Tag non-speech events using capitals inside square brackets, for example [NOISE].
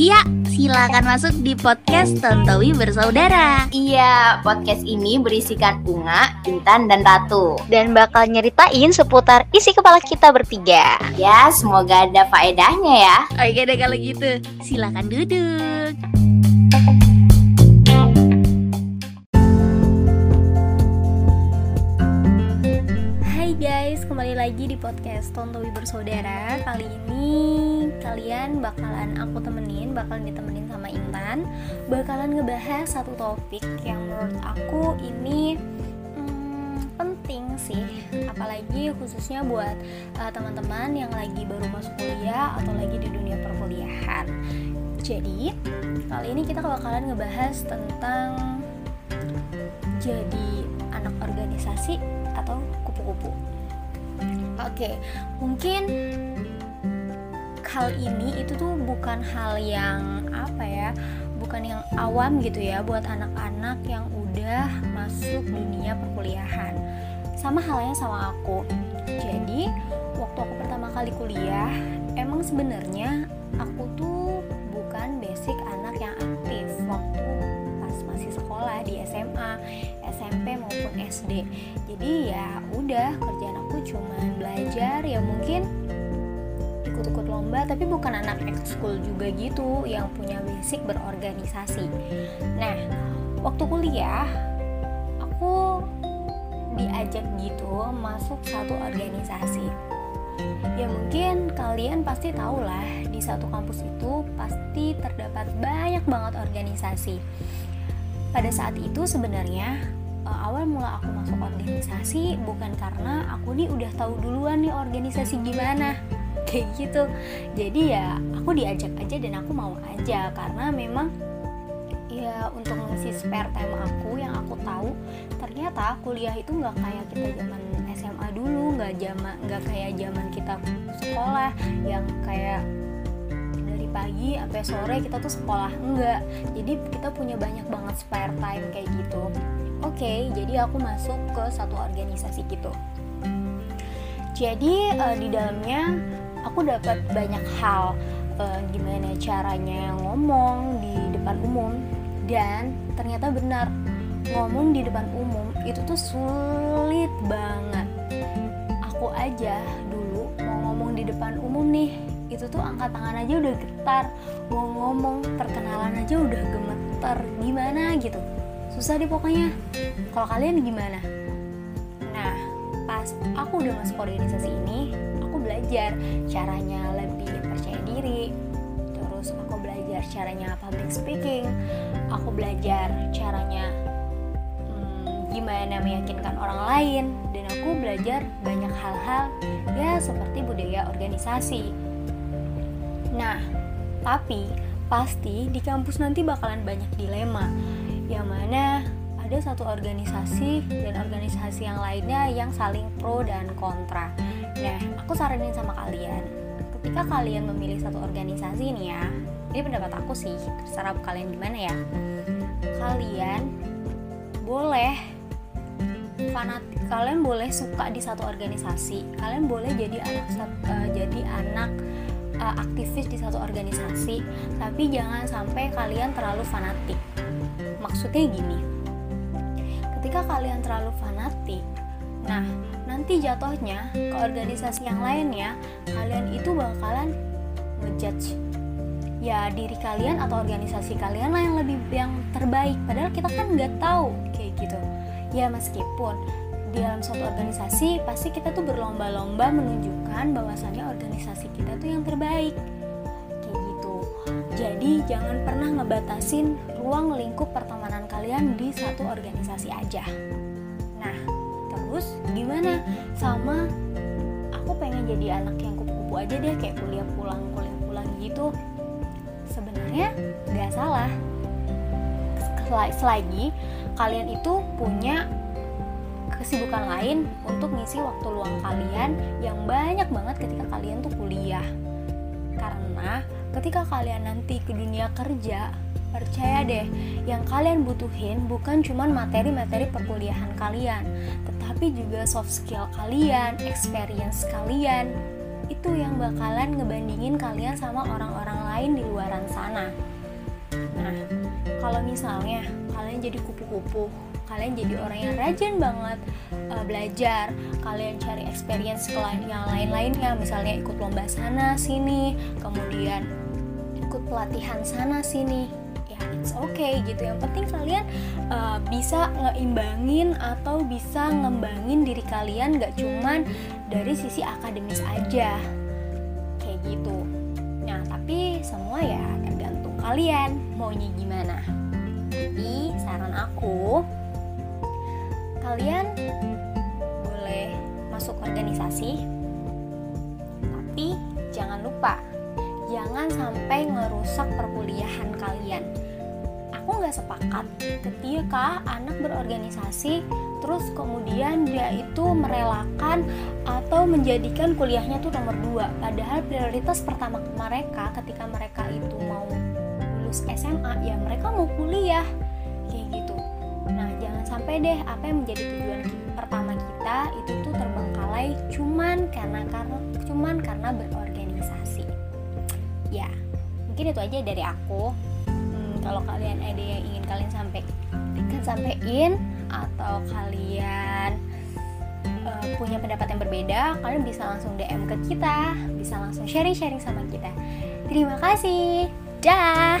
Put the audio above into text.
Iya, silakan masuk di podcast Tontowi Bersaudara. Iya, podcast ini berisikan Unga, Intan, dan Ratu. Dan bakal nyeritain seputar isi kepala kita bertiga. Ya, semoga ada faedahnya ya. Oke deh kalau gitu, silakan duduk. Di podcast Tontowi Bersaudara Kali ini kalian bakalan aku temenin, bakalan ditemenin sama Intan. Bakalan ngebahas satu topik yang menurut aku ini hmm, penting sih. Apalagi khususnya buat uh, teman-teman yang lagi baru masuk kuliah atau lagi di dunia perkuliahan. Jadi, kali ini kita bakalan ngebahas tentang jadi anak organisasi atau kupu-kupu. Oke, mungkin hal ini itu tuh bukan hal yang apa ya, bukan yang awam gitu ya buat anak-anak yang udah masuk dunia perkuliahan. Sama halnya sama aku. Jadi, waktu aku pertama kali kuliah, emang sebenarnya aku tuh bukan basic anak yang aktif waktu pas masih sekolah di SMA, SMP maupun SD. Jadi ya udah kerjaan aku cuma belajar ya mungkin ikut-ikut lomba tapi bukan anak ekskul juga gitu yang punya basic berorganisasi. Nah, waktu kuliah aku diajak gitu masuk satu organisasi. Ya mungkin kalian pasti tahu lah di satu kampus itu pasti terdapat banyak banget organisasi. Pada saat itu sebenarnya uh, awal mula aku masuk organisasi bukan karena aku nih udah tahu duluan nih organisasi gimana. [LAUGHS] Kayak gitu. Jadi ya aku diajak aja dan aku mau aja karena memang ya untuk mengisi spare time aku yang aku tahu ternyata kuliah itu nggak kayak kita zaman SMA dulu nggak zaman nggak kayak zaman kita sekolah yang kayak dari pagi sampai sore kita tuh sekolah enggak jadi kita punya banyak banget spare time kayak gitu oke jadi aku masuk ke satu organisasi gitu. Jadi uh, di dalamnya aku dapat banyak hal uh, gimana caranya ngomong di depan umum. Dan ternyata benar ngomong di depan umum itu tuh sulit banget. Aku aja dulu mau ngomong di depan umum nih itu tuh angkat tangan aja udah getar mau ngomong perkenalan aja udah gemeter gimana gitu susah deh pokoknya. Kalau kalian gimana? Nah pas aku udah masuk organisasi ini aku belajar caranya lebih percaya diri. Terus aku belajar caranya public speaking. Aku belajar caranya hmm, gimana meyakinkan orang lain. Dan aku belajar banyak hal-hal ya seperti budaya organisasi. Nah, tapi pasti di kampus nanti bakalan banyak dilema yang mana ada satu organisasi dan organisasi yang lainnya yang saling pro dan kontra. Nah, aku saranin sama kalian, ketika kalian memilih satu organisasi nih ya, ini pendapat aku sih, terserah kalian gimana ya. Kalian boleh fanatik, kalian boleh suka di satu organisasi, kalian boleh jadi anak uh, jadi anak uh, aktivis di satu organisasi, tapi jangan sampai kalian terlalu fanatik. Maksudnya gini, ketika kalian terlalu fanatik, nah nanti jatuhnya ke organisasi yang lainnya, kalian itu bakalan ngejudge ya diri kalian atau organisasi kalian lah yang lebih yang terbaik. Padahal kita kan nggak tahu kayak gitu. Ya meskipun di dalam suatu organisasi pasti kita tuh berlomba-lomba menunjukkan bahwasannya organisasi kita tuh yang terbaik jadi jangan pernah ngebatasin ruang lingkup pertemanan kalian di satu organisasi aja. Nah terus gimana? Sama aku pengen jadi anak yang kupu-kupu aja deh kayak kuliah pulang kuliah pulang gitu. Sebenarnya nggak salah. Selagi kalian itu punya kesibukan lain untuk ngisi waktu luang kalian yang banyak banget ketika kalian tuh kuliah. Karena ketika kalian nanti ke dunia kerja percaya deh yang kalian butuhin bukan cuma materi-materi perkuliahan kalian tetapi juga soft skill kalian experience kalian. Itu yang bakalan ngebandingin kalian sama orang-orang lain di luaran sana. Nah kalau misalnya kalian jadi kupu-kupu kalian jadi orang yang rajin banget uh, belajar kalian cari experience yang lain-lainnya misalnya ikut lomba sana sini kemudian ikut pelatihan sana sini. Ya it's okay gitu. Yang penting kalian uh, bisa ngeimbangin atau bisa ngembangin diri kalian gak cuman dari sisi akademis aja. Kayak gitu. Nah tapi semua ya tergantung kalian maunya gimana. Tapi saran aku kalian boleh masuk organisasi tapi jangan lupa jangan sampai ngerusak perkuliahan kalian. Aku nggak sepakat. Ketika anak berorganisasi terus kemudian dia itu merelakan atau menjadikan kuliahnya tuh nomor dua. Padahal prioritas pertama mereka ketika mereka itu mau lulus SMA ya mereka mau kuliah. Sampai deh apa yang menjadi tujuan pertama kita itu tuh terbengkalai cuman karena karena cuman karena berorganisasi mungkin itu aja dari aku. Hmm, kalau kalian ada yang ingin kalian sampaikan sampaikan atau kalian uh, punya pendapat yang berbeda kalian bisa langsung DM ke kita bisa langsung sharing-sharing sama kita. Terima kasih. Dah